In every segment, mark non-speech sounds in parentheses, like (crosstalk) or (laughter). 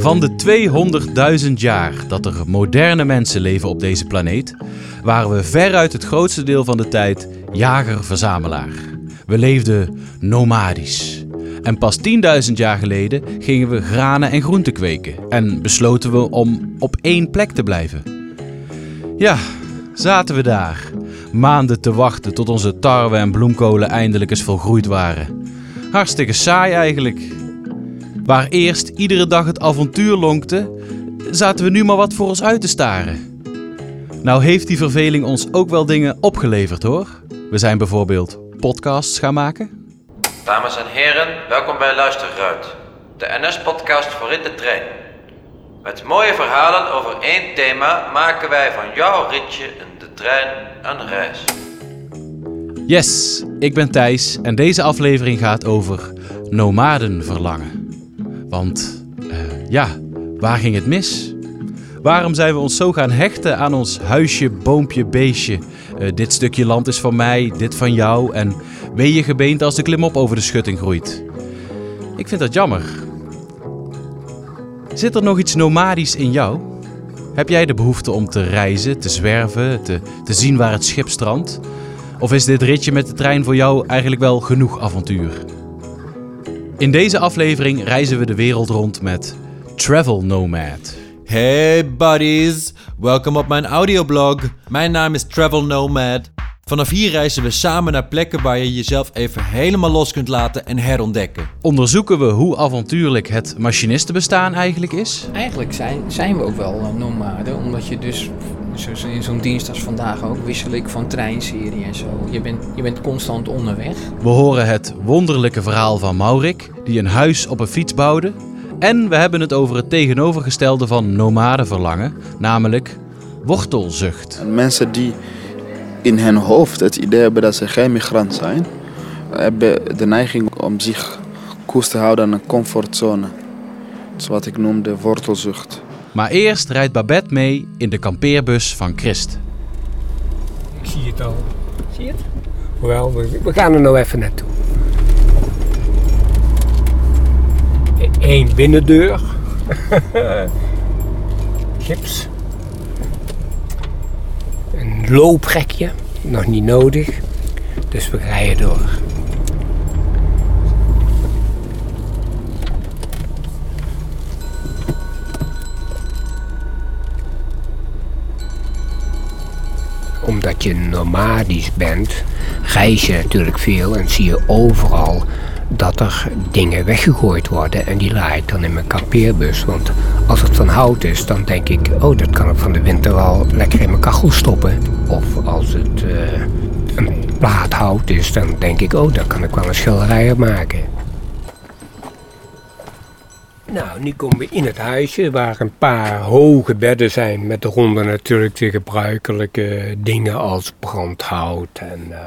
Van de 200.000 jaar dat er moderne mensen leven op deze planeet, waren we veruit het grootste deel van de tijd jager-verzamelaar. We leefden nomadisch. En pas 10.000 jaar geleden gingen we granen en groenten kweken en besloten we om op één plek te blijven. Ja, zaten we daar, maanden te wachten tot onze tarwe en bloemkolen eindelijk eens volgroeid waren. Hartstikke saai eigenlijk. Waar eerst iedere dag het avontuur lonkte, zaten we nu maar wat voor ons uit te staren. Nou heeft die verveling ons ook wel dingen opgeleverd hoor. We zijn bijvoorbeeld podcasts gaan maken. Dames en heren, welkom bij Luisterruit, de NS-podcast voor in de trein. Met mooie verhalen over één thema maken wij van jouw ritje in de trein een reis. Yes, ik ben Thijs en deze aflevering gaat over nomadenverlangen. Want uh, ja, waar ging het mis? Waarom zijn we ons zo gaan hechten aan ons huisje, boompje, beestje? Uh, dit stukje land is van mij, dit van jou en wee je gebeente als de klimop over de schutting groeit. Ik vind dat jammer. Zit er nog iets nomadisch in jou? Heb jij de behoefte om te reizen, te zwerven, te, te zien waar het schip strandt? Of is dit ritje met de trein voor jou eigenlijk wel genoeg avontuur? In deze aflevering reizen we de wereld rond met Travel Nomad. Hey buddies, welkom op mijn audioblog. Mijn naam is Travel Nomad. Vanaf hier reizen we samen naar plekken waar je jezelf even helemaal los kunt laten en herontdekken. Onderzoeken we hoe avontuurlijk het machinistenbestaan eigenlijk is? Eigenlijk zijn, zijn we ook wel nomaden, omdat je dus zoals in zo'n dienst als vandaag ook, wissel ik van treinserie en zo. Je bent, je bent constant onderweg. We horen het wonderlijke verhaal van Maurik, die een huis op een fiets bouwde. En we hebben het over het tegenovergestelde van nomadenverlangen, namelijk wortelzucht. Mensen die in hun hoofd het idee hebben dat ze geen migrant zijn, hebben de neiging om zich koers te houden aan een comfortzone. Dat is wat ik noem de wortelzucht. Maar eerst rijdt Babette mee in de kampeerbus van Christ. Ik zie het al. Zie je het? Wel, we, we gaan er nou even naartoe. Eén binnendeur. (laughs) Gips. Een looprekje. Nog niet nodig. Dus we rijden door. Omdat je nomadisch bent, reis je natuurlijk veel en zie je overal dat er dingen weggegooid worden en die laai ik dan in mijn kampeerbus. Want als het van hout is, dan denk ik, oh dat kan ik van de winter wel lekker in mijn kachel stoppen. Of als het uh, een plaat hout is, dan denk ik, oh dan kan ik wel een schilderij maken. Nou, nu komen we in het huisje waar een paar hoge bedden zijn met eronder natuurlijk de gebruikelijke dingen als brandhout en uh,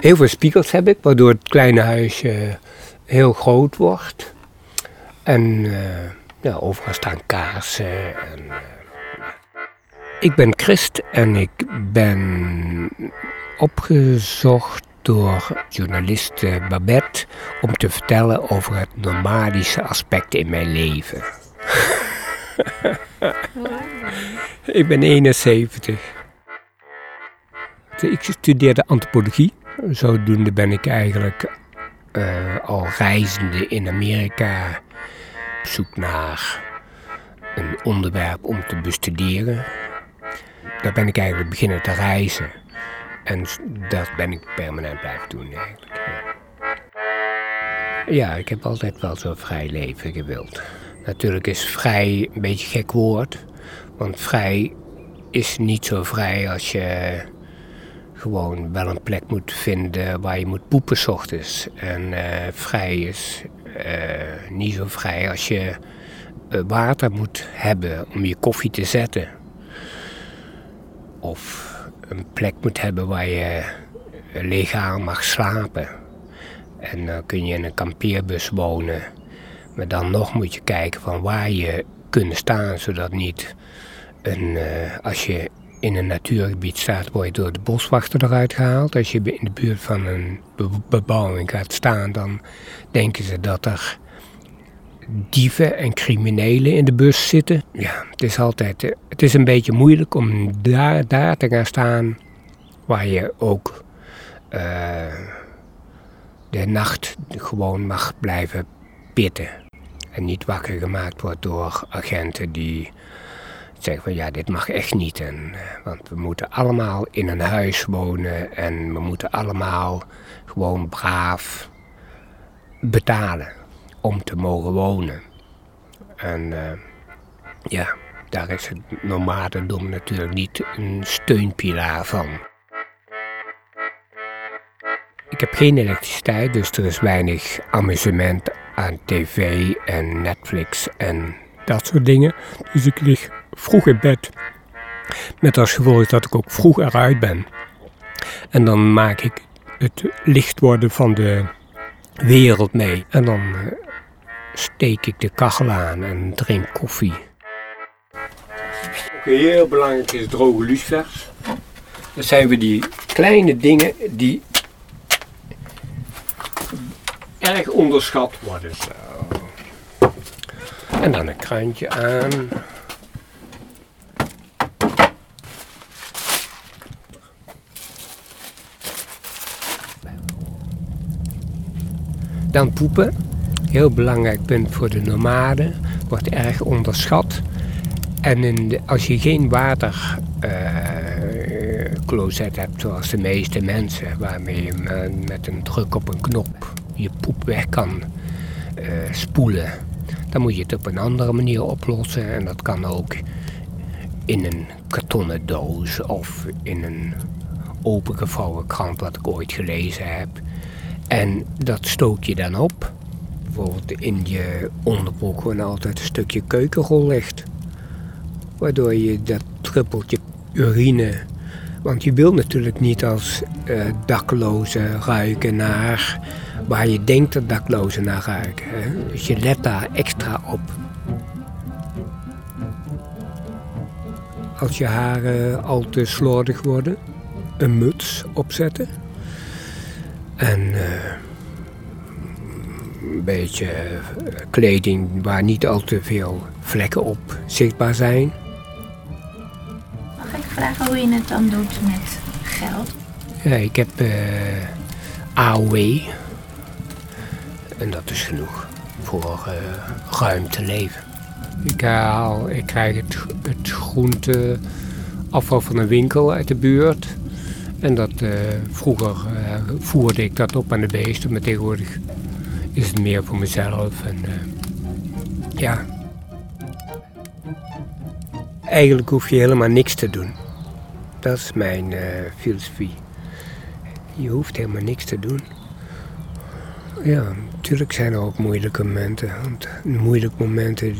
heel veel spiegels heb ik, waardoor het kleine huisje heel groot wordt. En uh, ja, overal staan kaarsen. En, uh, ik ben Christ en ik ben opgezocht door journalist Babette om te vertellen over het nomadische aspect in mijn leven. (laughs) ik ben 71. Ik studeerde antropologie. Zodoende ben ik eigenlijk uh, al reizende in Amerika op zoek naar een onderwerp om te bestuderen. Daar ben ik eigenlijk beginnen te reizen. En dat ben ik permanent blijven doen eigenlijk. Ja. ik heb altijd wel zo'n vrij leven gewild. Natuurlijk is vrij een beetje gek woord. Want vrij is niet zo vrij als je gewoon wel een plek moet vinden waar je moet poepen s ochtends. En uh, vrij is uh, niet zo vrij als je uh, water moet hebben om je koffie te zetten. Of een plek moet hebben waar je legaal mag slapen. En dan kun je in een kampeerbus wonen. Maar dan nog moet je kijken van waar je kunt staan, zodat niet een, uh, als je in een natuurgebied staat, word je door de boswachter eruit gehaald. Als je in de buurt van een bebouwing gaat staan, dan denken ze dat er dieven en criminelen in de bus zitten. Ja, het is altijd, eh, het is een beetje moeilijk om daar, daar te gaan staan waar je ook eh, de nacht gewoon mag blijven pitten. En niet wakker gemaakt wordt door agenten die zeggen van ja, dit mag echt niet. En, eh, want we moeten allemaal in een huis wonen en we moeten allemaal gewoon braaf betalen om te mogen wonen. En uh, ja, daar is het nomadendom natuurlijk niet een steunpilaar van. Ik heb geen elektriciteit, dus er is weinig amusement aan tv en Netflix en dat soort dingen. Dus ik lig vroeg in bed. Met als gevolg dat ik ook vroeg eruit ben. En dan maak ik het licht worden van de wereld mee. En dan uh, steek ik de kachel aan en drink koffie. Ook heel belangrijk is droge lucifers. Dat zijn we die kleine dingen die erg onderschat worden. En dan een krantje aan. Dan poepen. Heel belangrijk punt voor de nomaden. Wordt erg onderschat. En in de, als je geen watercloset uh, hebt zoals de meeste mensen, waarmee je met een druk op een knop je poep weg kan uh, spoelen, dan moet je het op een andere manier oplossen. En dat kan ook in een kartonnen doos of in een opengevouwen krant wat ik ooit gelezen heb. En dat stoot je dan op. Bijvoorbeeld in je onderbroek gewoon altijd een stukje keukenrol ligt. Waardoor je dat druppeltje urine. Want je wil natuurlijk niet als uh, dakloze ruiken naar waar je denkt dat daklozen naar ruiken. Hè? Dus je let daar extra op. Als je haren al te slordig worden, een muts opzetten. En uh, een beetje kleding waar niet al te veel vlekken op zichtbaar zijn. Mag ik vragen hoe je het dan doet met geld? Ja, ik heb uh, AOW. En dat is genoeg voor uh, ruim te leven. Ik, haal, ik krijg het, het groente afval van een winkel uit de buurt. En dat, uh, vroeger uh, voerde ik dat op aan de beesten, maar tegenwoordig is het meer voor mezelf. En, ja. Eigenlijk hoef je helemaal niks te doen. Dat is mijn filosofie. Je hoeft helemaal niks te doen. Ja, natuurlijk zijn er ook moeilijke momenten. Want moeilijke momenten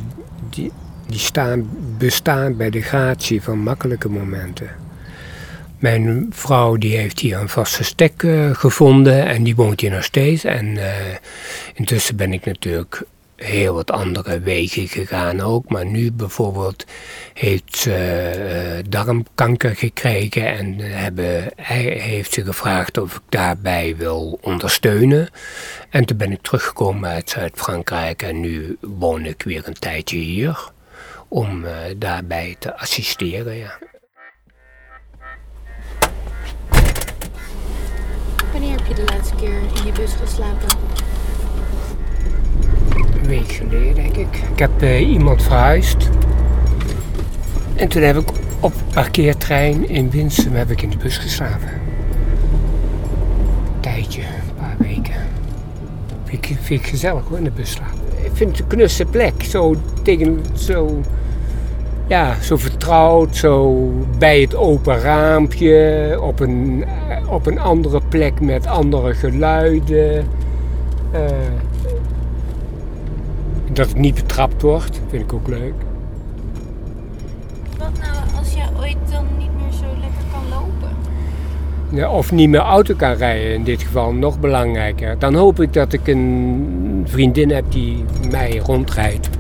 die, die staan, bestaan bij de gratie van makkelijke momenten. Mijn vrouw die heeft hier een vaste stek uh, gevonden en die woont hier nog steeds. En uh, intussen ben ik natuurlijk heel wat andere wegen gegaan ook. Maar nu bijvoorbeeld heeft ze uh, darmkanker gekregen en hebben, hij heeft ze gevraagd of ik daarbij wil ondersteunen. En toen ben ik teruggekomen uit Zuid-Frankrijk en nu woon ik weer een tijdje hier om daarbij te assisteren. Ja. De laatste keer in je bus geslapen? Een week geleden, denk ik. Ik heb uh, iemand verhuisd. En toen heb ik op parkeertrein in Winsum heb ik in de bus geslapen. Een tijdje, een paar weken. Vind ik, ik gezellig hoor, in de bus slapen. Ik vind het een knusse plek. Zo tegen, zo, ja, zo vertrouwd, zo bij het open raampje. Op een, op een andere plek met andere geluiden. Uh, dat het niet betrapt wordt, vind ik ook leuk. Wat nou als je ooit dan niet meer zo lekker kan lopen? Ja, of niet meer auto kan rijden, in dit geval nog belangrijker. Dan hoop ik dat ik een vriendin heb die mij rondrijdt.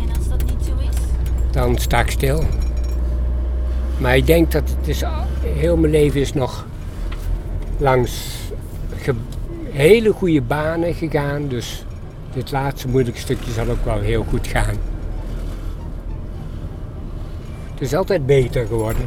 En als dat niet zo is? Dan sta ik stil. Maar ik denk dat het is, heel mijn leven is nog langs hele goede banen gegaan. Dus dit laatste moeilijke stukje zal ook wel heel goed gaan. Het is altijd beter geworden.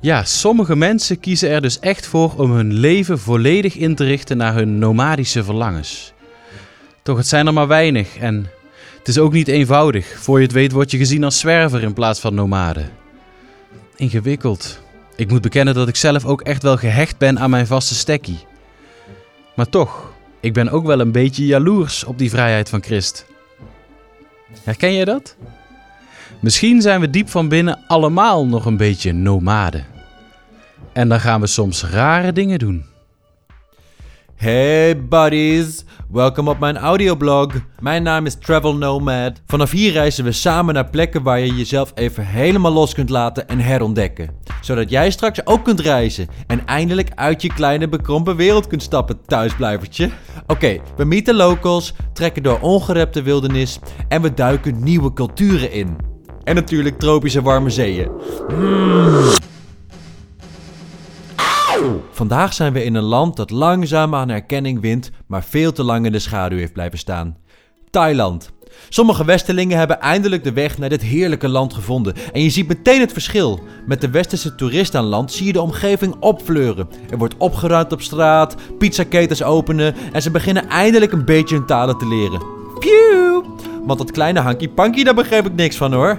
Ja, sommige mensen kiezen er dus echt voor om hun leven volledig in te richten naar hun nomadische verlangens. Toch, het zijn er maar weinig en het is ook niet eenvoudig. Voor je het weet word je gezien als zwerver in plaats van nomade. Ingewikkeld. Ik moet bekennen dat ik zelf ook echt wel gehecht ben aan mijn vaste stekkie. Maar toch, ik ben ook wel een beetje jaloers op die vrijheid van Christ. Herken jij dat? Misschien zijn we diep van binnen allemaal nog een beetje nomaden. En dan gaan we soms rare dingen doen. Hey buddies, welkom op mijn audioblog. Mijn naam is Travel Nomad. Vanaf hier reizen we samen naar plekken waar je jezelf even helemaal los kunt laten en herontdekken. Zodat jij straks ook kunt reizen en eindelijk uit je kleine bekrompen wereld kunt stappen, thuisblijvertje. Oké, we meeten locals, trekken door ongerepte wildernis en we duiken nieuwe culturen in. En natuurlijk tropische warme zeeën. Mm. Vandaag zijn we in een land dat langzaam aan erkenning wint, maar veel te lang in de schaduw heeft blijven staan. Thailand. Sommige Westelingen hebben eindelijk de weg naar dit heerlijke land gevonden. En je ziet meteen het verschil. Met de westerse toerist aan land zie je de omgeving opfleuren. Er wordt opgeruimd op straat, pizzaketens openen en ze beginnen eindelijk een beetje hun talen te leren. Pew! Want dat kleine hanky panky, daar begreep ik niks van hoor.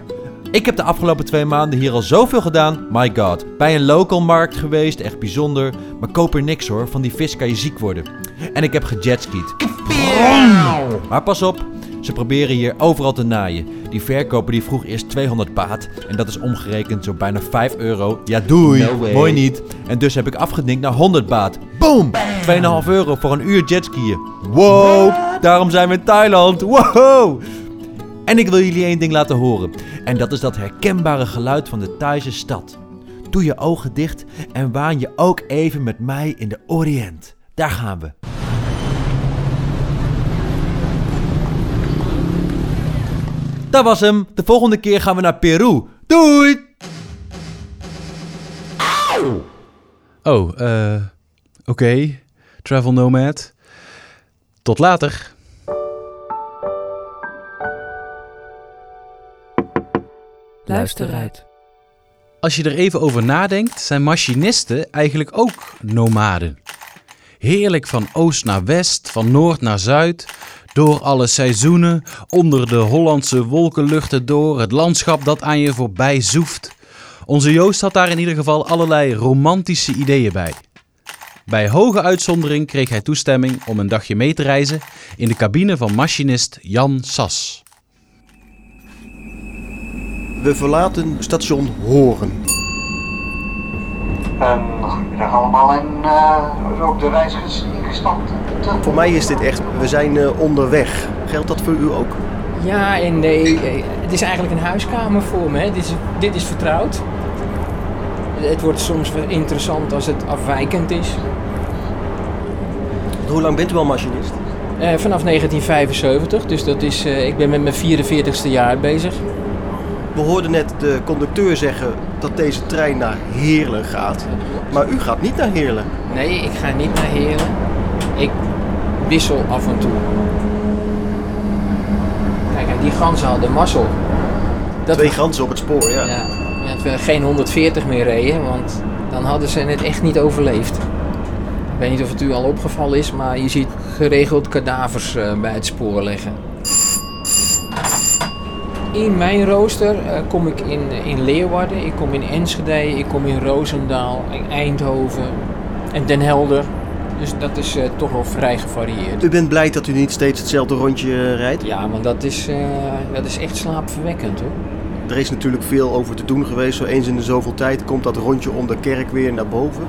Ik heb de afgelopen twee maanden hier al zoveel gedaan. My god. Bij een local markt geweest, echt bijzonder. Maar koop er niks hoor, van die vis kan je ziek worden. En ik heb gejetskied. Maar pas op, ze proberen hier overal te naaien. Die verkoper die vroeg eerst 200 baht. En dat is omgerekend zo bijna 5 euro. Ja doei, mooi niet. En dus heb ik afgedinkt naar 100 baht. Boom! 2,5 euro voor een uur jetskiën. Wow, daarom zijn we in Thailand. Wow! En ik wil jullie één ding laten horen. En dat is dat herkenbare geluid van de Thaise stad. Doe je ogen dicht en waan je ook even met mij in de Oriënt. Daar gaan we. Dat was hem. De volgende keer gaan we naar Peru. Doei! Oh, eh. Oké, Travel Nomad. Tot later. Luister uit. Als je er even over nadenkt, zijn machinisten eigenlijk ook nomaden. Heerlijk van oost naar west, van noord naar zuid, door alle seizoenen, onder de Hollandse wolkenluchten door, het landschap dat aan je voorbij zoeft. Onze Joost had daar in ieder geval allerlei romantische ideeën bij. Bij hoge uitzondering kreeg hij toestemming om een dagje mee te reizen in de cabine van machinist Jan Sas. We verlaten station Horen. Goedemiddag allemaal en uh, ook de reis ges- ingestapt. Voor mij is dit echt, we zijn eh, onderweg. Geldt dat voor u ook? Ja en nee, eh, het is eigenlijk een huiskamer voor me. Hè. Dit, is, dit is vertrouwd. Het wordt soms wel interessant als het afwijkend is. Hoe lang bent u al machinist? Eh, vanaf 1975, dus dat is, eh, ik ben met mijn 44ste jaar bezig. We hoorden net de conducteur zeggen dat deze trein naar Heerlen gaat. Maar u gaat niet naar Heerlen. Nee, ik ga niet naar Heren. Ik wissel af en toe. Kijk, die ganzen hadden mazzel. Dat Twee ganzen op het spoor, ja. Ja, dat we geen 140 meer reden, want dan hadden ze het echt niet overleefd. Ik weet niet of het u al opgevallen is, maar je ziet geregeld kadavers eh, bij het spoor liggen. In mijn rooster eh, kom ik in, in Leeuwarden, ik kom in Enschede, ik kom in Roosendaal, in Eindhoven en Den Helder. Dus dat is eh, toch wel vrij gevarieerd. U bent blij dat u niet steeds hetzelfde rondje eh, rijdt? Ja, want dat is, eh, dat is echt slaapverwekkend hoor. Er is natuurlijk veel over te doen geweest. Zo eens in de zoveel tijd komt dat rondje om de kerk weer naar boven.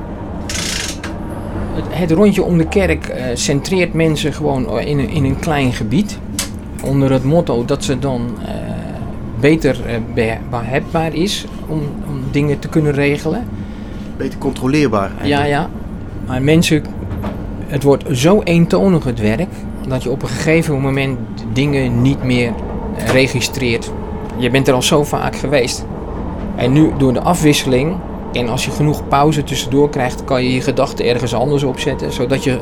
Het, het rondje om de kerk eh, centreert mensen gewoon in een, in een klein gebied. Onder het motto dat ze dan eh, beter eh, be- behapbaar is om, om dingen te kunnen regelen. Beter controleerbaar Ja, eigenlijk. ja. Maar mensen, het wordt zo eentonig het werk, dat je op een gegeven moment dingen niet meer registreert. Je bent er al zo vaak geweest. En nu door de afwisseling en als je genoeg pauze tussendoor krijgt, kan je je gedachten ergens anders opzetten, zodat je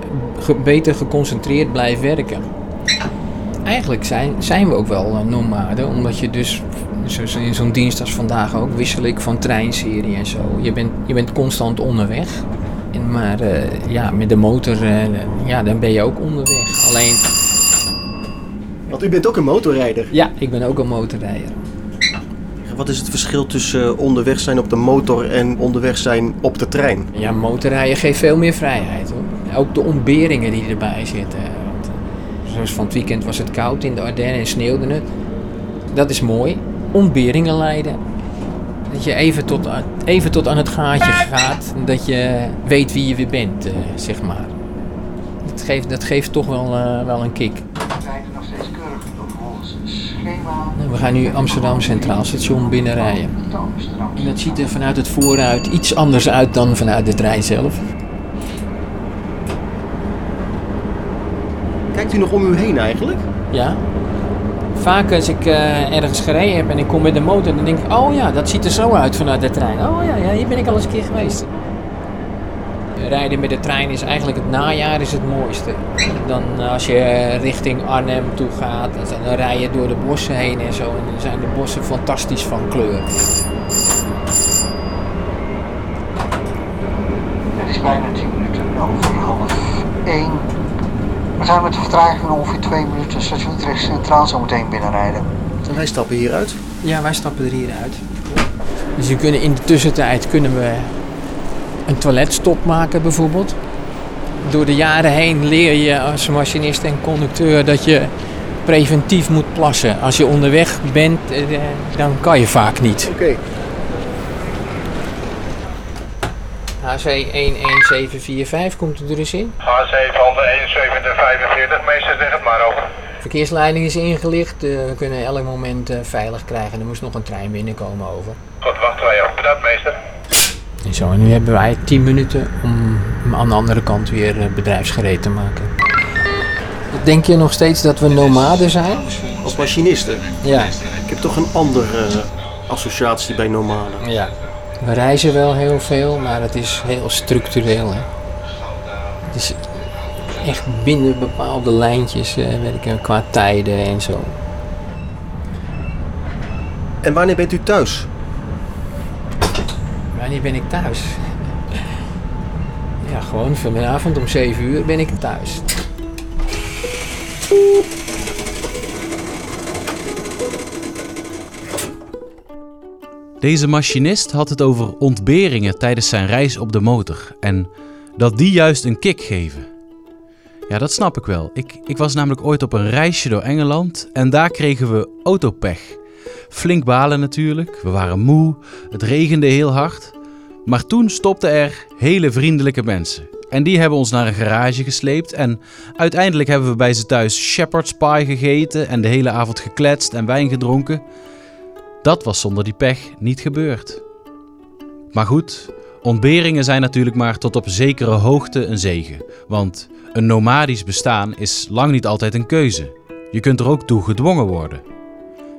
beter geconcentreerd blijft werken. Eigenlijk zijn, zijn we ook wel eh, nomaden, omdat je dus, zoals in zo'n dienst als vandaag ook, wissel ik van treinserie en zo. Je bent, je bent constant onderweg. En maar eh, ja, met de motor, eh, ja, dan ben je ook onderweg. Alleen, Want u bent ook een motorrijder. ja, ik ben ook een motorrijder. Wat is het verschil tussen onderweg zijn op de motor en onderweg zijn op de trein? Ja, motorrijden geeft veel meer vrijheid hoor. Ook de ontberingen die erbij zitten. Zoals van het weekend was het koud in de Ardennen en sneeuwde het. Dat is mooi. Ontberingen leiden. Dat je even tot, even tot aan het gaatje gaat. Dat je weet wie je weer bent, eh, zeg maar. Dat geeft, geeft toch wel, eh, wel een kick. Nou, We gaan nu Amsterdam Centraal Station binnenrijden. En dat ziet er vanuit het vooruit iets anders uit dan vanuit de trein zelf. Kijkt u nog om u heen eigenlijk? Ja. Vaak als ik eh, ergens gereden heb en ik kom met de motor, dan denk ik, oh ja, dat ziet er zo uit vanuit de trein. Oh ja, ja hier ben ik al eens een keer geweest. Rijden met de trein is eigenlijk het najaar is het mooiste. Dan eh, als je richting Arnhem toe gaat, dan- dan rij je door de bossen heen en zo. En dan zijn de bossen fantastisch van kleur. Het is bijna 10 minuten over half 1. We zijn met de vertraging van ongeveer 2 minuten station Utrecht Centraal zo meteen binnenrijden. En wij stappen hieruit. Ja, wij stappen er hier uit. Dus we kunnen in de tussentijd kunnen we een toiletstop maken bijvoorbeeld. Door de jaren heen leer je als machinist en conducteur dat je preventief moet plassen. Als je onderweg bent, eh, dan kan je vaak niet. Oké. HC 11745 komt er dus in. H7 van de 7145, meester zeg het maar over. Verkeersleiding is ingelicht. eh, we kunnen elk moment eh, veilig krijgen. Er moest nog een trein binnenkomen over. Goed, wachten wij op. Bedankt meester. En zo, en nu hebben wij 10 minuten om hem aan de andere kant weer eh, bedrijfsgereed te maken. Denk je nog steeds dat we nomaden zijn? Als machinisten. Ja. Ik heb toch een andere associatie bij nomaden. ja. We reizen wel heel veel, maar het is heel structureel. Hè? Het is echt binnen bepaalde lijntjes eh, werken qua tijden en zo. En wanneer bent u thuis? Wanneer ben ik thuis? Ja, gewoon vanavond om 7 uur ben ik thuis. Deze machinist had het over ontberingen tijdens zijn reis op de motor en dat die juist een kick geven. Ja, dat snap ik wel. Ik, ik was namelijk ooit op een reisje door Engeland en daar kregen we autopech. Flink balen natuurlijk, we waren moe, het regende heel hard. Maar toen stopten er hele vriendelijke mensen. En die hebben ons naar een garage gesleept en uiteindelijk hebben we bij ze thuis shepherd's pie gegeten en de hele avond gekletst en wijn gedronken. Dat was zonder die pech niet gebeurd. Maar goed, ontberingen zijn natuurlijk maar tot op zekere hoogte een zegen. Want een nomadisch bestaan is lang niet altijd een keuze. Je kunt er ook toe gedwongen worden.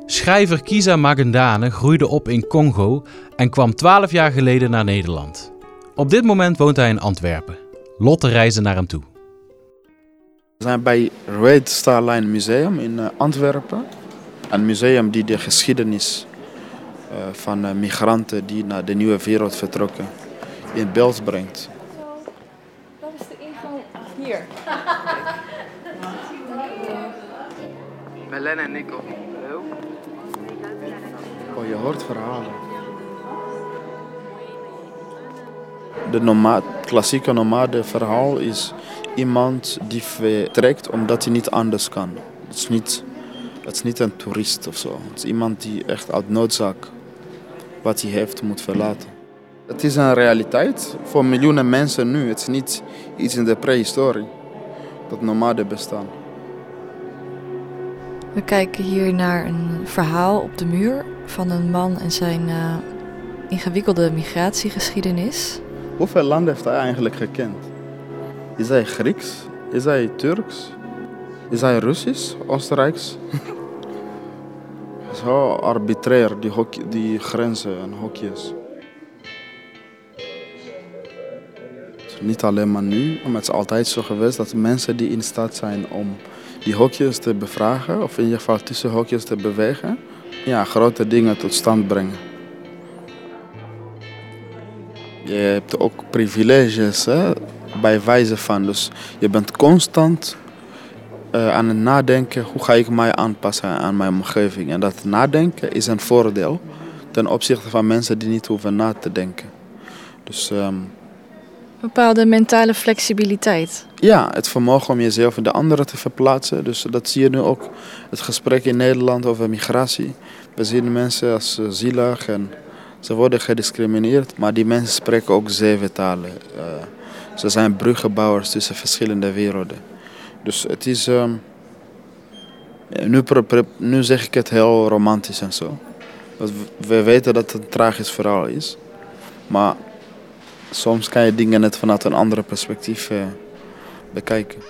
Schrijver Kiza Magendane groeide op in Congo en kwam 12 jaar geleden naar Nederland. Op dit moment woont hij in Antwerpen. Lotte reisde naar hem toe. We zijn bij Red Star Line Museum in eh, Antwerpen. Een museum die de geschiedenis van eh, migranten die naar de nieuwe wereld vertrokken in beeld brengt. Dat is de ingang hier. Belen en Nico. Oh, je hoort verhalen. De noma klassieke nomade verhaal is iemand die vertrekt omdat hij niet anders kan. Het is niet, het is niet een toerist of zo. Het is iemand die echt uit noodzaak wat hij heeft moet verlaten. Het is een realiteit voor miljoenen mensen nu. Het is niet iets in de prehistorie. Dat nomade bestaan. We kijken hier naar een verhaal op de muur van een man en zijn eh, ingewikkelde migratiegeschiedenis. Hoeveel landen heeft hij eigenlijk gekend? Is hij Grieks? Is hij Turks? Is hij Russisch? Oostenrijks? (laughs) Zo, arbitrair, die, hokje, die grenzen en hokjes. Niet alleen maar nu, maar het is altijd zo geweest dat mensen die in staat zijn om die hokjes te bevragen, of in ieder geval tussen hokjes te bewegen, ja, grote dingen tot stand brengen. Je hebt ook privileges bij wijze van. Dus je bent constant uh, aan het nadenken hoe ga ik mij aanpassen aan mijn omgeving. En dat nadenken is een voordeel ten opzichte van mensen die niet hoeven na te denken. Dus, um, Bepaalde mentale flexibiliteit. Ja, het vermogen om jezelf in de anderen te verplaatsen. Dus dat zie je nu ook. Het gesprek in Nederland over migratie. We zien mensen als uh, zielig en ze worden gediscrimineerd. Maar die mensen spreken ook zeven talen. Uh, ze zijn bruggenbouwers tussen verschillende werelden. Dus het is. Um, nu, nu zeg ik het heel romantisch en zo. We weten dat het een tragisch verhaal is. Maar soms kan je dingen net vanuit een andere perspectief uh, bekijken.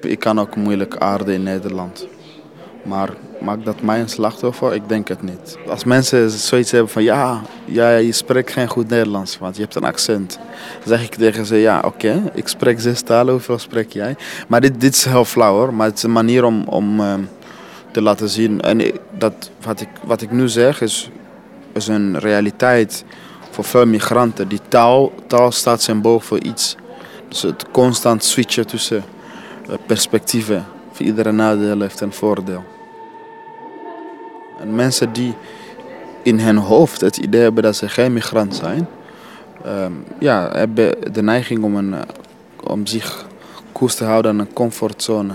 Ik kan ook moeilijk aarden in Nederland. Maar maakt dat mij een slachtoffer? Ik denk het niet. Als mensen zoiets hebben van ja, ja je spreekt geen goed Nederlands, want je hebt een accent. Dan zeg ik tegen ze ja, oké, ik spreek zes talen, hoeveel spreek jij? Maar dit, dit is heel flauw hoor, maar het is een manier om, om uh, te laten zien. En dat, wat, ik, wat ik nu zeg is, is een realiteit voor veel migranten. Die taal, taal staat symbool voor iets. Dus het constant switchen tussen uh, perspectieven. Voor iedere nadeel heeft een voordeel. En mensen die in hun hoofd het idee hebben dat ze geen migrant zijn, um, ja, hebben de neiging om, een, om zich koers te houden aan een comfortzone.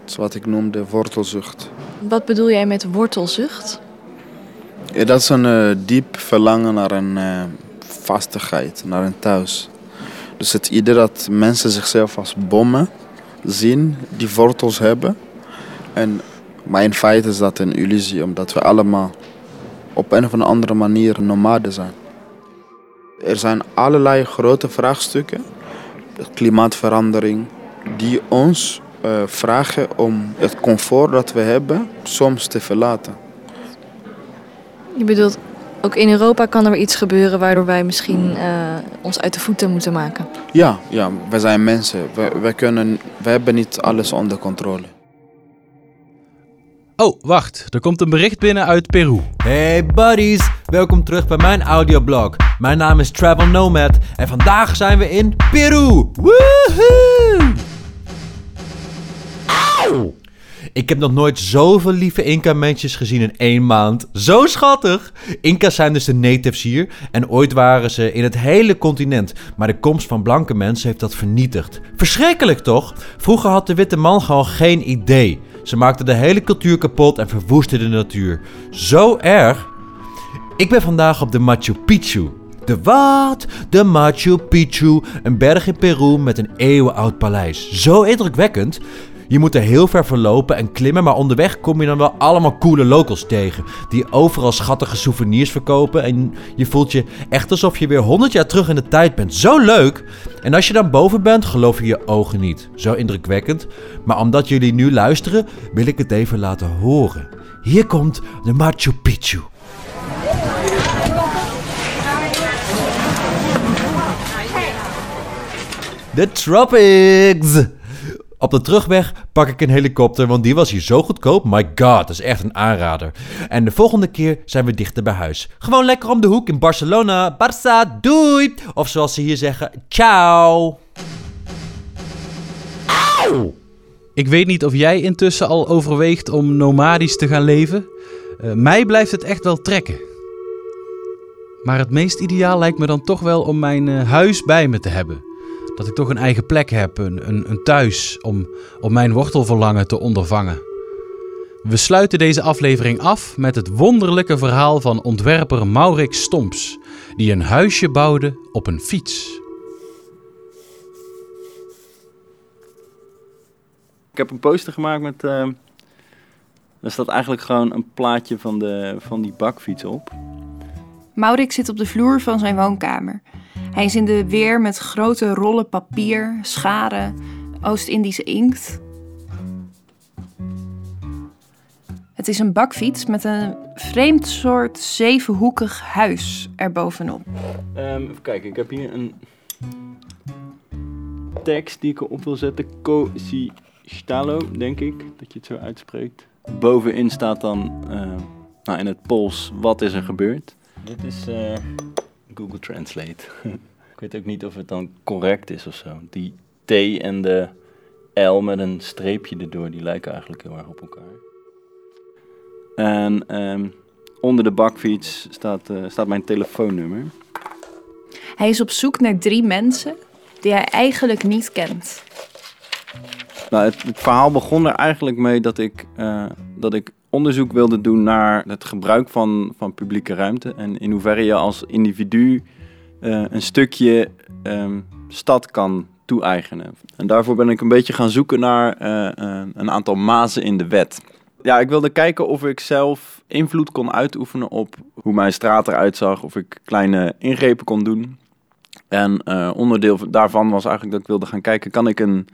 Dat is wat ik noem de wortelzucht. Wat bedoel jij met wortelzucht? Ja, dat is een uh, diep verlangen naar een uh, vastigheid, naar een thuis. Dus het idee dat mensen zichzelf als bommen zien, die wortels hebben. En, maar in feite is dat een illusie, omdat we allemaal op een of andere manier nomaden zijn. Er zijn allerlei grote vraagstukken, klimaatverandering, die ons uh, vragen om het comfort dat we hebben soms te verlaten. Je bedoelt, ook in Europa kan er iets gebeuren waardoor wij misschien uh, ons uit de voeten moeten maken? Ja, ja we zijn mensen. We, we, kunnen, we hebben niet alles onder controle. Oh, wacht. Er komt een bericht binnen uit Peru. Hey buddies, welkom terug bij mijn audioblog. Mijn naam is Travel Nomad en vandaag zijn we in Peru. Woohoo! Auw! Ik heb nog nooit zoveel lieve Inca-mensjes gezien in één maand. Zo schattig! Inca's zijn dus de natives hier en ooit waren ze in het hele continent. Maar de komst van blanke mensen heeft dat vernietigd. Verschrikkelijk toch? Vroeger had de witte man gewoon geen idee. Ze maakten de hele cultuur kapot en verwoestten de natuur. Zo erg. Ik ben vandaag op de Machu Picchu. De wat? De Machu Picchu, een berg in Peru met een eeuwenoud paleis. Zo indrukwekkend. Je moet er heel ver verlopen en klimmen, maar onderweg kom je dan wel allemaal coole locals tegen. Die overal schattige souvenirs verkopen en je voelt je echt alsof je weer 100 jaar terug in de tijd bent. Zo leuk! En als je dan boven bent, geloof je je ogen niet. Zo indrukwekkend. Maar omdat jullie nu luisteren, wil ik het even laten horen. Hier komt de Machu Picchu. The Tropics! Op de terugweg pak ik een helikopter, want die was hier zo goedkoop. My god, dat is echt een aanrader. En de volgende keer zijn we dichter bij huis. Gewoon lekker om de hoek in Barcelona. Barça, doei! Of zoals ze hier zeggen, ciao! Auw! Ik weet niet of jij intussen al overweegt om nomadisch te gaan leven. Uh, mij blijft het echt wel trekken. Maar het meest ideaal lijkt me dan toch wel om mijn uh, huis bij me te hebben. Dat ik toch een eigen plek heb, een, een, een thuis om, om mijn wortelverlangen te ondervangen. We sluiten deze aflevering af met het wonderlijke verhaal van ontwerper Maurik Stomps, die een huisje bouwde op een fiets. Ik heb een poster gemaakt met. Uh, er staat eigenlijk gewoon een plaatje van, de, van die bakfiets op. Maurik zit op de vloer van zijn woonkamer. Hij is in de weer met grote rollen papier, scharen, Oost-Indische inkt. Het is een bakfiets met een vreemd soort zevenhoekig huis erbovenop. Ehm, even kijken, ik heb hier een tekst die ik erop wil zetten. Cosi Stalo, denk ik, dat je het zo uitspreekt. Bovenin staat dan eh, nou, in het Pools, wat is er gebeurd? Dit is eh, Google Translate. (laughs) ik weet ook niet of het dan correct is of zo. Die T en de L met een streepje erdoor, die lijken eigenlijk heel erg op elkaar. En ehm, onder de bakfiets staat, eh, staat mijn telefoonnummer. Hij is op zoek naar drie mensen die hij eigenlijk niet kent. Nou, het, het verhaal begon er eigenlijk mee dat ik, eh, dat ik onderzoek wilde doen naar het gebruik van, van publieke ruimte. En in hoeverre je als individu eh, een stukje ehm, stad kan toe-eigenen. En daarvoor ben ik een beetje gaan zoeken naar eh, een aantal mazen in de wet. Ja, ik wilde kijken of ik zelf invloed kon uitoefenen op hoe mijn straat eruit zag. Of ik kleine ingrepen kon doen. En onderdeel daarvan was eigenlijk dat ik wilde gaan kijken, kan ik een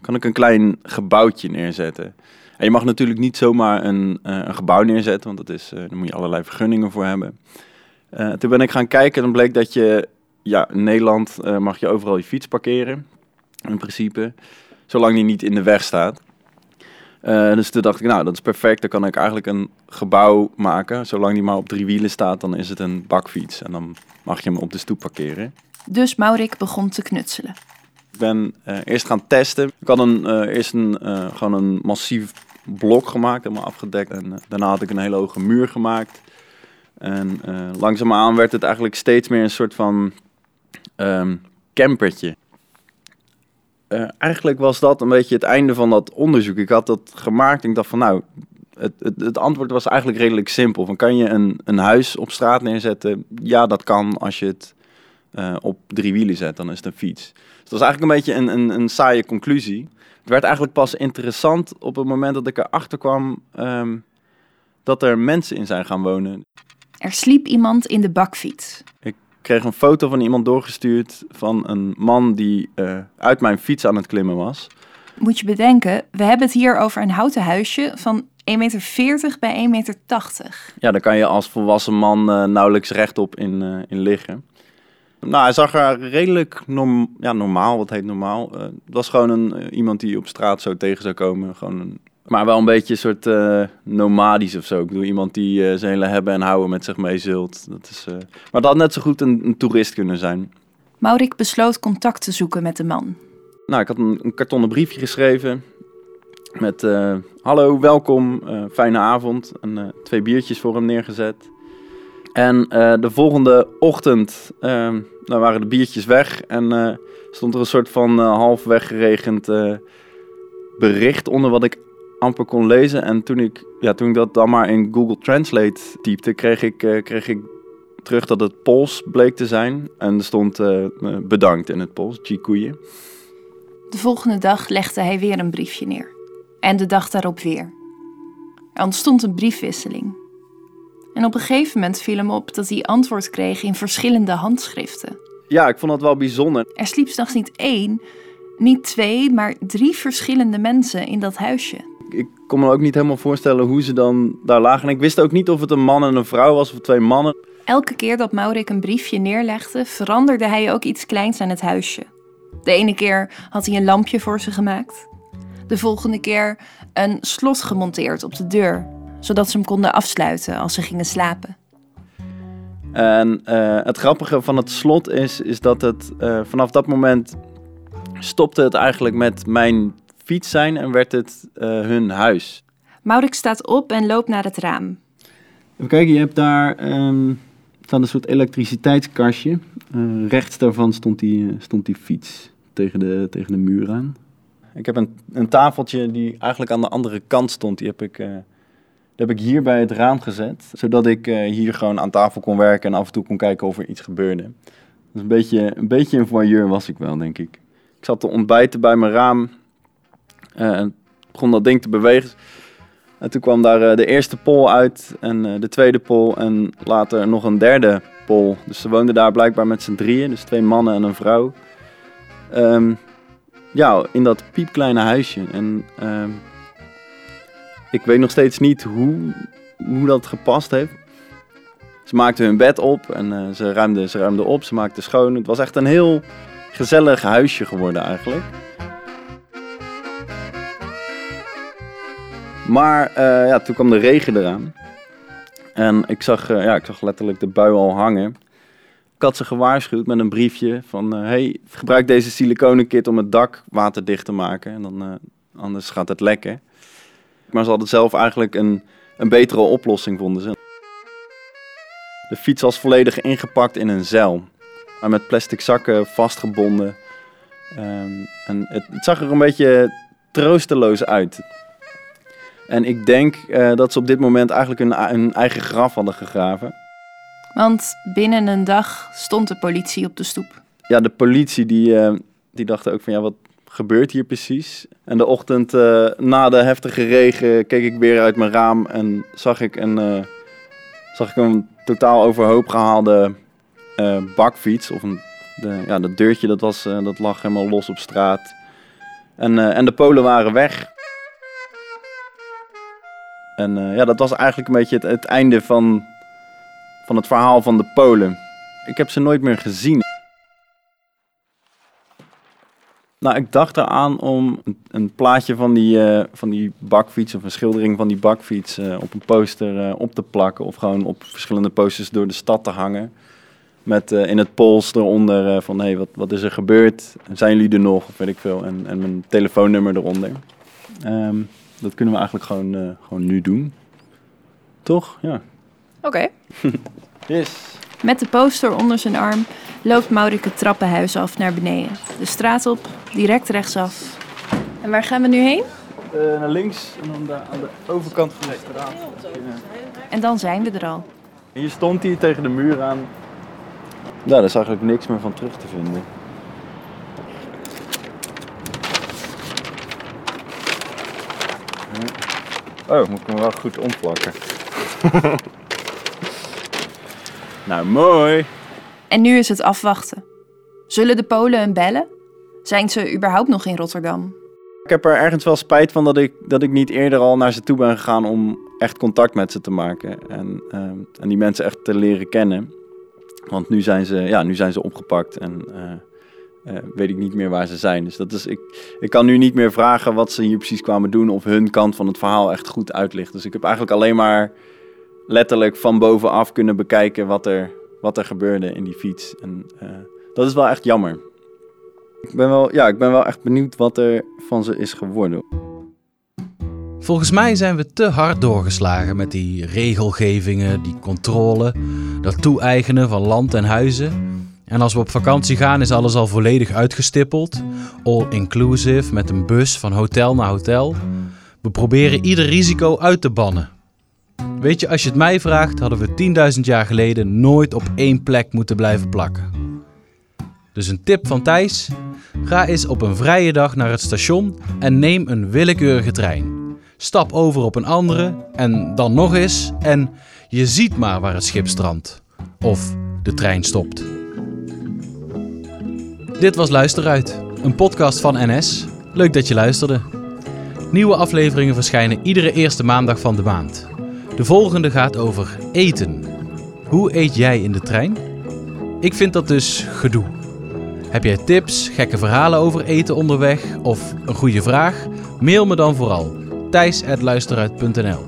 kan ik een klein gebouwtje neerzetten. En je mag natuurlijk niet zomaar een, uh, een gebouw neerzetten, want dat is, uh, daar moet je allerlei vergunningen voor hebben. toen ben ik gaan kijken en dan bleek dat je, ja, in Nederland mag je overal je fiets parkeren, in principe, zolang die niet in de weg staat. dus toen dacht ik, nou, dat is perfect, dan kan ik eigenlijk een gebouw maken. Zolang die maar op drie wielen staat, dan is het een bakfiets en dan mag je hem op de stoep parkeren. Dus Maurik begon te knutselen. Ik ben uh, eerst gaan testen. Ik had een, uh, eerst een, uh, gewoon een massief blok gemaakt, helemaal afgedekt. En daarna had ik een hele hoge muur gemaakt. En langzaamaan werd het eigenlijk steeds meer een soort van um, campertje. eigenlijk was dat een beetje het einde van dat onderzoek. Ik had dat gemaakt ik dacht van nou, het, het, het, antwoord was eigenlijk redelijk simpel. Van, kan je een, een huis op straat neerzetten? Ja, dat kan als je het uh, op drie wielen zet, dan is het een fiets. Dus dat was eigenlijk een beetje een, een, een saaie conclusie. Het werd eigenlijk pas interessant op het moment dat ik erachter kwam um, dat er mensen in zijn gaan wonen. Er sliep iemand in de bakfiets. Ik kreeg een foto van iemand doorgestuurd van een man die uh, uit mijn fiets aan het klimmen was. Moet je bedenken, we hebben het hier over een houten huisje van 1,40 meter bij 1,80 meter. Ja, daar kan je als volwassen man uh, nauwelijks rechtop in, uh, in liggen. Nou, hij zag er redelijk norm ja, normaal, wat heet normaal. Uh, het was gewoon een, uh, iemand die op straat zo tegen zou komen. Gewoon een, maar wel een beetje een soort uh, nomadisch of zo. Ik bedoel, iemand die zijn hele hebben en houden met zich mee zult. Dat is, maar dat had net zo goed een, een, toerist kunnen zijn. Maurik besloot contact te zoeken met de man. Nou, ik had een, een kartonnen briefje geschreven. Met hallo, welkom, fijne avond. En twee biertjes voor hem neergezet. En uh, de volgende ochtend uh, dan waren de biertjes weg en uh, stond er een soort van half weggeregend bericht onder wat ik amper kon lezen. En toen ik, ja, toen dat dan maar in Google Translate typte, kreeg ik, kreeg ik terug dat het Pools bleek te zijn. En er stond bedankt in het Pools, Dziękuję. De volgende dag legde hij weer een briefje neer. En de dag daarop weer. Er ontstond een briefwisseling. En op een gegeven moment viel hem op dat hij antwoord kreeg in verschillende handschriften. Ja, ik vond dat wel bijzonder. Er sliep s'nachts niet één, niet twee, maar drie verschillende mensen in dat huisje. Ik kon me ook niet helemaal voorstellen hoe ze dan daar lagen. En ik wist ook niet of het een man en een vrouw was of twee mannen. Elke keer dat Maurik een briefje neerlegde, veranderde hij ook iets kleins aan het huisje. De ene keer had hij een lampje voor ze gemaakt. De volgende keer een slot gemonteerd op de deur zodat ze hem konden afsluiten als ze gingen slapen. En uh, het grappige van het slot is, is dat het uh, vanaf dat moment stopte het eigenlijk met mijn fiets zijn en werd het uh, hun huis. Maurik staat op en loopt naar het raam. Even kijken, je hebt daar um, staat een soort elektriciteitskastje. rechts daarvan stond die, stond die fiets tegen de, tegen de muur aan. Ik heb een, een tafeltje die eigenlijk aan de andere kant stond. Die heb ik heb ik hier bij het raam gezet, zodat ik uh, hier gewoon aan tafel kon werken en af en toe kon kijken of er iets gebeurde. Dus een beetje, een beetje een voyeur was ik wel, denk ik. Ik zat te ontbijten bij mijn raam uh, en begon dat ding te bewegen. En toen kwam daar uh, de eerste pol uit en de tweede pol en later nog een derde pol. Dus ze woonden daar blijkbaar met z'n drieën, dus twee mannen en een vrouw. Um, ja, in dat piepkleine huisje. En um, ik weet nog steeds niet hoe, hoe dat gepast heeft. Ze maakten hun bed op en eh, ze, ruimden, ze ruimden op, ze maakten schoon. Het was echt een heel gezellig huisje geworden eigenlijk. Maar eh, ja, toen kwam de regen eraan. En ik zag, eh, ja, ik zag letterlijk de bui al hangen. Ik had ze gewaarschuwd met een briefje van... hey, gebruik deze siliconenkit om het dak waterdicht te maken. En dan, anders gaat het lekken. Maar ze hadden zelf eigenlijk een, een betere oplossing, vonden ze. De fiets was volledig ingepakt in een zeil. Maar met plastic zakken vastgebonden. Ehm, en het, het zag er een beetje troosteloos uit. En ik denk eh, dat ze op dit moment eigenlijk hun, hun eigen graf hadden gegraven. Want binnen een dag stond de politie op de stoep. Ja, de politie die, eh, die dachten ook van ja, wat gebeurt hier precies? En de ochtend eh, na de heftige regen keek ik weer uit mijn raam en zag ik een, eh, zag ik een totaal overhoop gehaalde eh, bakfiets. Of een, de, ja, dat deurtje dat, was, dat lag helemaal los op straat. En, en de Polen waren weg. En ja, dat was eigenlijk een beetje het, het einde van, van het verhaal van de Polen. Ik heb ze nooit meer gezien. Nou, ik dacht eraan om een, een plaatje van die, eh, van die bakfiets of een schildering van die bakfiets eh, op een poster eh, op te plakken. Of gewoon op verschillende posters door de stad te hangen. Met in het pols eronder van hé, hey, wat, wat is er gebeurd? Zijn jullie er nog? Of weet ik veel. En, en mijn telefoonnummer eronder. Ehm, dat kunnen we eigenlijk gewoon, gewoon nu doen. Toch? Ja. Oké. (laughs) Yes. Met de poster onder zijn arm loopt Maurik het trappenhuis af naar beneden. De straat op, direct rechtsaf. En waar gaan we nu heen? Eh, naar links en dan daar aan de overkant van de straat. En dan zijn we er al. Hier stond hij tegen de muur aan. Nou, daar is eigenlijk niks meer van terug te vinden. Oh, moet ik hem wel goed omplakken. (laughs) nou, mooi. En nu is het afwachten. Zullen de Polen hem bellen? Zijn ze überhaupt nog in Rotterdam? Ik heb er ergens wel spijt van dat ik, dat ik niet eerder al naar ze toe ben gegaan om echt contact met ze te maken. En, ehm, en die mensen echt te leren kennen. Want nu zijn ze, ja, nu zijn ze opgepakt en eh, eh, weet ik niet meer waar ze zijn. Dus dat is, ik, ik kan nu niet meer vragen wat ze hier precies kwamen doen of hun kant van het verhaal echt goed uitlicht. Dus ik heb eigenlijk alleen maar letterlijk van bovenaf kunnen bekijken wat er, wat er gebeurde in die fiets. En eh, dat is wel echt jammer. Ik ben wel, ja, ik ben wel echt benieuwd wat er van ze is geworden. Volgens mij zijn we te hard doorgeslagen met die regelgevingen, die controle, dat toe-eigenen van land en huizen. En als we op vakantie gaan is alles al volledig uitgestippeld, all inclusive met een bus van hotel naar hotel. We proberen ieder risico uit te bannen. Weet je, als je het mij vraagt, hadden we 10.000 jaar geleden nooit op één plek moeten blijven plakken. Dus een tip van Thijs: ga eens op een vrije dag naar het station en neem een willekeurige trein. Stap over op een andere en dan nog eens en je ziet maar waar het schip strandt. Of de trein stopt. Dit was Luisteruit, een podcast van NS. Leuk dat je luisterde. Nieuwe afleveringen verschijnen iedere eerste maandag van de maand. De volgende gaat over eten. Hoe eet jij in de trein? Ik vind dat dus gedoe. Heb jij tips, gekke verhalen over eten onderweg of een goede vraag? Mail me dan vooral thijs.luisteruit.nl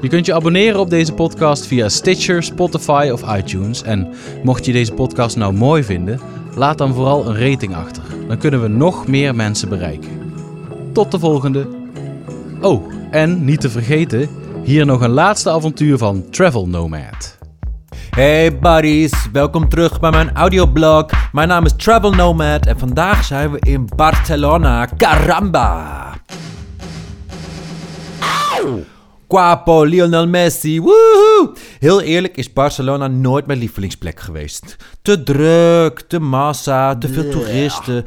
Je kunt je abonneren op deze podcast via Stitcher, Spotify of iTunes. En mocht je deze podcast nou mooi vinden, laat dan vooral een rating achter. Dan kunnen we nog meer mensen bereiken. Tot de volgende. Oh, en niet te vergeten, hier nog een laatste avontuur van Travel Nomad. Hey buddies, welkom terug bij mijn audioblog. Mijn naam is Travel Nomad en vandaag zijn we in Barcelona. Caramba! Guapo, Lionel Messi, woehoe! Heel eerlijk is Barcelona nooit mijn lievelingsplek geweest. Te druk, te massa, te veel toeristen.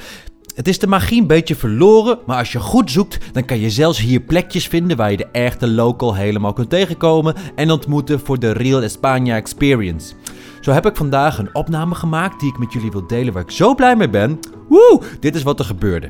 Het is de magie een beetje verloren, maar als je goed zoekt, dan kan je zelfs hier plekjes vinden waar je de echte local helemaal kunt tegenkomen en ontmoeten voor de Real España Experience. Zo heb ik vandaag een opname gemaakt die ik met jullie wil delen waar ik zo blij mee ben. Woe, dit is wat er gebeurde.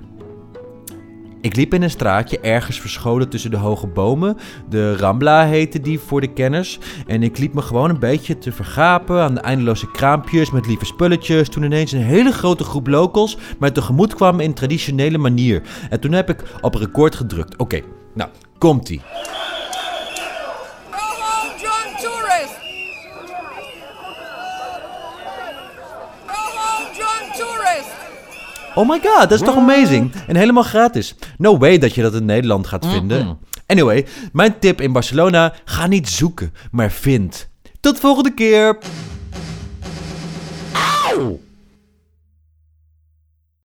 Ik liep in een straatje ergens verscholen tussen de hoge bomen. De Rambla heette die voor de kenners. En ik liep me gewoon een beetje te vergapen aan de eindeloze kraampjes met lieve spulletjes. Toen ineens een hele grote groep locals mij tegemoet kwam in traditionele manier. En toen heb ik op record gedrukt. Oké, nou, komt-ie. Oh my god, dat is toch amazing? En helemaal gratis. No way dat je dat in Nederland gaat vinden. Anyway, mijn tip in Barcelona: ga niet zoeken, maar vind. Tot volgende keer. Auw!